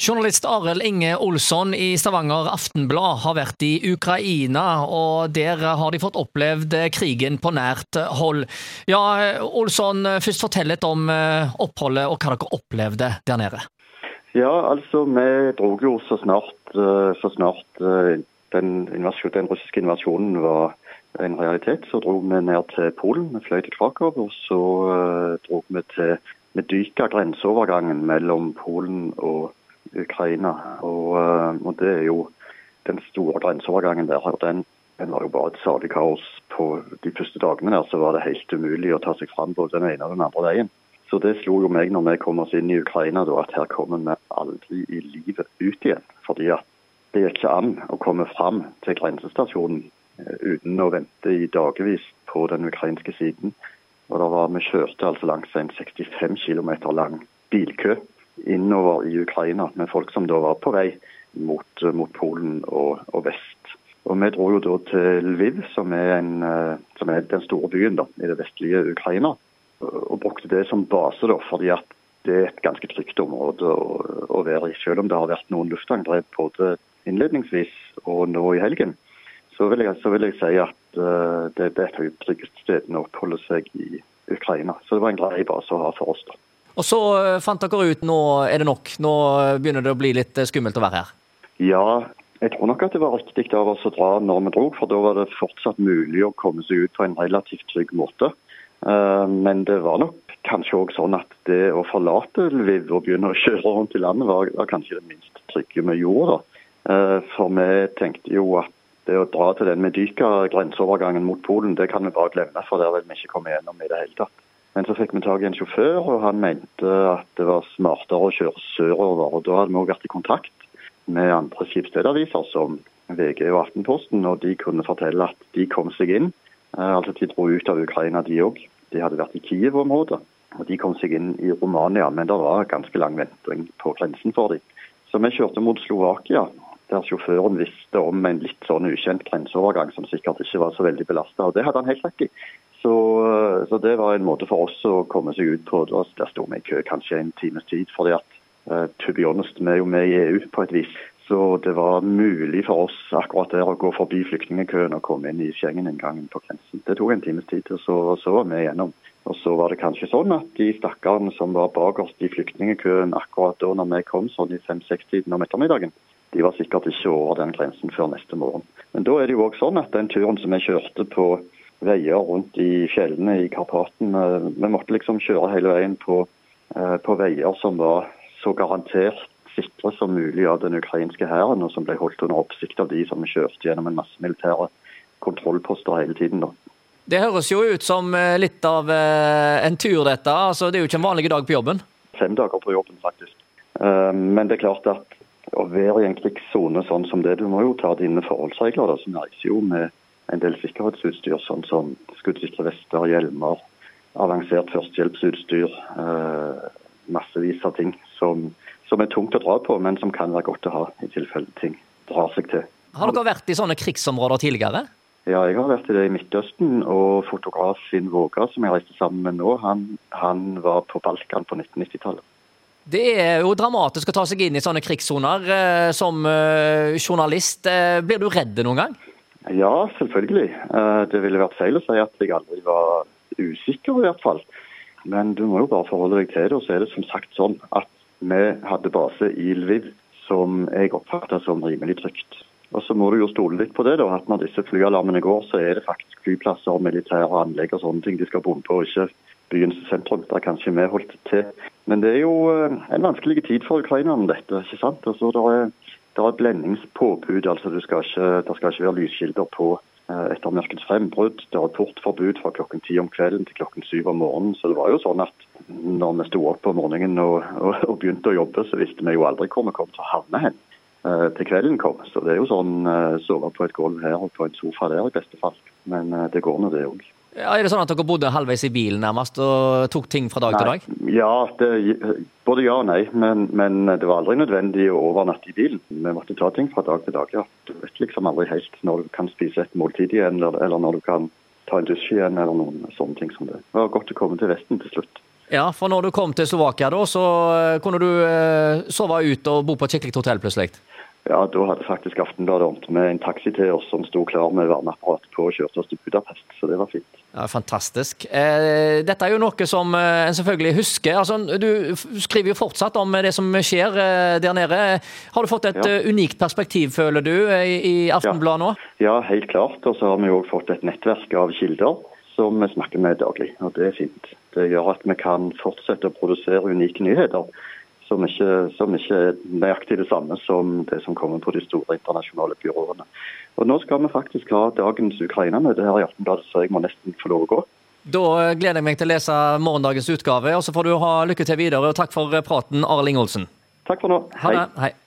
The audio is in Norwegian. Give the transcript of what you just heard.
Journalist Arild Inge Olsson i Stavanger Aftenblad har vært i Ukraina, og der har de fått opplevd krigen på nært hold. Ja, Olsson, først fortell litt om eh, oppholdet og hva dere opplevde der nede. Ja, altså vi dro jo så snart, eh, så snart den, den, den, russiske invasjonen var en realitet, så dro vi ned til Polen. Vi fløy til Krakow, og så dro vi til Medyka, grenseovergangen mellom Polen og Ukraina. Og, eh, og, det er jo den store grenseovergangen der. Den, den, var jo bare et salig kaos. På de første dagene der så var det helt umulig å ta seg fram både den ene og den andre veien. Så det slo jo meg når vi kom oss inn i Ukraina, da, at her kommer vi aldri i livet ut igjen. Fordi at det gikk ikke an å komme fram til grensestasjonen eh, uten å vente i dagevis på den ukrainske siden. Og da var Vi kjørte altså langs en 65 km lang bilkø innover i Ukraina med folk som da var på vei mot, mot Polen og, og, vest. Og Vi dro jo da til Lviv, som er, en, eh, som er den store byen da, i det vestlige Ukraina. Og brukte det som base, da, fordi at det er et ganske trygt område å, å være i. Selv om det har vært noen luftangrep både innledningsvis og nå i helgen, så vil jeg, så vil jeg si at uh, det, er et av stedene å oppholde seg i Ukraina. Så det var en grei base å ha for oss. da. Og så eh, fant dere ut nå er det nok, nå begynner det å bli litt eh, skummelt å være her? Ja, jeg tror nok at det var riktig av oss å dra når vi dro, for da var det fortsatt mulig å komme seg ut på en relativt trygg måte. Eh, men det var nok kanskje òg sånn at det å forlate Lviv og begynne å kjøre rundt i landet, var, var kanskje det minst trygge vi gjorde. For vi tenkte jo at det å dra til den Medyka grenseovergangen mot Polen, det kan vi bare glemme, for der vil vi ikke komme gjennom i det hele tatt. Men så fikk vi tak i en sjåfør, og han mente at det var smartere å kjøre sørover. og Da hadde vi òg vært i kontakt med andre skipsstedaviser som VG og Aftenposten, og de kunne fortelle at de kom seg inn. Eh, altså De dro ut av Ukraina, de òg. De hadde vært i Kiev-området. og De kom seg inn i Romania, men det var ganske lang venting på grensen for dem. Så vi kjørte mot Slovakia, der sjåføren visste om en litt sånn ukjent grenseovergang som sikkert ikke var så veldig belasta. Og det hadde han helt rett i. Så, det var en måte for oss å komme seg ut på. Der sto vi i kø kanskje en times tid. fordi at uh, to be honest, vi er jo med i EU på et vis. Så det var mulig for oss akkurat der å gå forbi flyktningkøen og komme inn i Schengen-inngangen på grensen. Det tok en times tid, og så, så var vi igjennom. Og så var det kanskje sånn at de stakkarene som var bak oss i flyktningkøen akkurat da når vi kom sånn i fem-seks-tiden om ettermiddagen, de var sikkert ikke over den grensen før neste morgen. Men da er det jo òg sånn at den turen som vi kjørte på veier rundt i fjellene i Karpaten. Vi måtte liksom kjøre hele veien på, eh, på veier som var så garantert sikre som mulig av den ukrainske hæren, og som ble holdt under oppsikt av de som kjørte gjennom en masse militære kontrollposter hele tiden. da. Det høres jo ut som eh, litt av eh, en tur, dette. Altså, det er jo ikke en vanlig dag på jobben? Fem dager på jobben, faktisk. Men det er klart at å være i en krigssone sånn som det, du må jo ta dine forholdsregler. da, som reiser jo med en del sikkerhetsutstyr, sånn som skuddsikre vester, hjelmer, avansert førstehjelpsutstyr. Eh, massevis av ting som, som, er tungt å dra på, men som kan være godt å ha i tilfelle ting drar seg til. Har dere vært i sånne krigsområder tidligere? Ja, jeg har vært i det i Midtøsten. Og fotograf Finn Våga, som jeg reiste sammen med nå, han, han var på Balkan på 1990-tallet. Det er jo dramatisk å ta seg inn i sånne krigssoner eh, som eh, journalist. Blir du redd noen gang? Ja, selvfølgelig. Eh, det ville vært feil å si at jeg aldri var usikker, i hvert fall. Men du må jo bare forholde deg til det. Og så er det som sagt sånn at vi hadde base i Lviv som jeg oppfatta som rimelig trygt. Og så må du jo stole litt på det, da, at når disse flyalarmene går, så er det faktisk flyplasser, militære anlegg og sånne ting de skal bombe, og ikke byens sentrum. Der kanskje vi holdt til. Men det er jo eh, en vanskelig tid for ukrainerne, dette. ikke sant? Altså, det er det er blendingspåbud. altså Det skal ikke, skal ikke være lyskilder på eh, etter mørkets frembrudd. Det er portforbud fra klokken ti om kvelden til klokken syv om morgenen. Så det var jo sånn at når vi sto opp om morgenen og, og, og, begynte å jobbe, så visste vi jo aldri hvor vi kom til å havne hen eh, til kvelden kom. Så det er jo sånn eh, sove på et gulv her og på en sofa der i beste fall. Men det går nå, det òg. Ja, er det sånn at dere bodde halvveis i bilen nærmest og tok ting fra dag nei. til dag? Ja, det, både ja og nei. Men, men, det var aldri nødvendig å overnatte i bilen. Vi måtte ta ting fra dag til dag. ja. Du vet liksom aldri helt når du kan spise et måltid igjen, eller, eller når du kan ta en dusj igjen, eller noen sånne ting som det. Det var godt å komme til Vesten til slutt. Ja, for når du kom til Slovakia, da, så eh, kunne du eh, sove ut og bo på et skikkelig hotell plutselig? Ja, da hadde faktisk Aftenbladet ordnet med en taxi til oss som sto klar med varmeapparat på og kjørte oss til Budapest, så det var fint. Ja, Fantastisk. Eh, dette er jo noe som eh, en selvfølgelig husker. Altså, du skriver jo fortsatt om det som skjer eh, der nede. Har du fått et ja. unikt perspektiv, føler du, i, i Aftenbladet nå? Ja, helt klart. Og så har vi òg fått et nettverk av kilder som vi snakker med daglig, og det er fint. Det gjør at vi kan fortsette å produsere unike nyheter som ikke, som ikke, er nøyaktig det samme som det som kommer på de store internasjonale byråene. Og Nå skal vi faktisk ha dagens Ukraina-møte her i Aftenbladet, så jeg må nesten få lov å gå. Da gleder jeg meg til å lese morgendagens utgave, og så får du ha lykke til videre. og Takk for praten, Arling Olsen. Takk for nå. Hei. Ha det. Hei.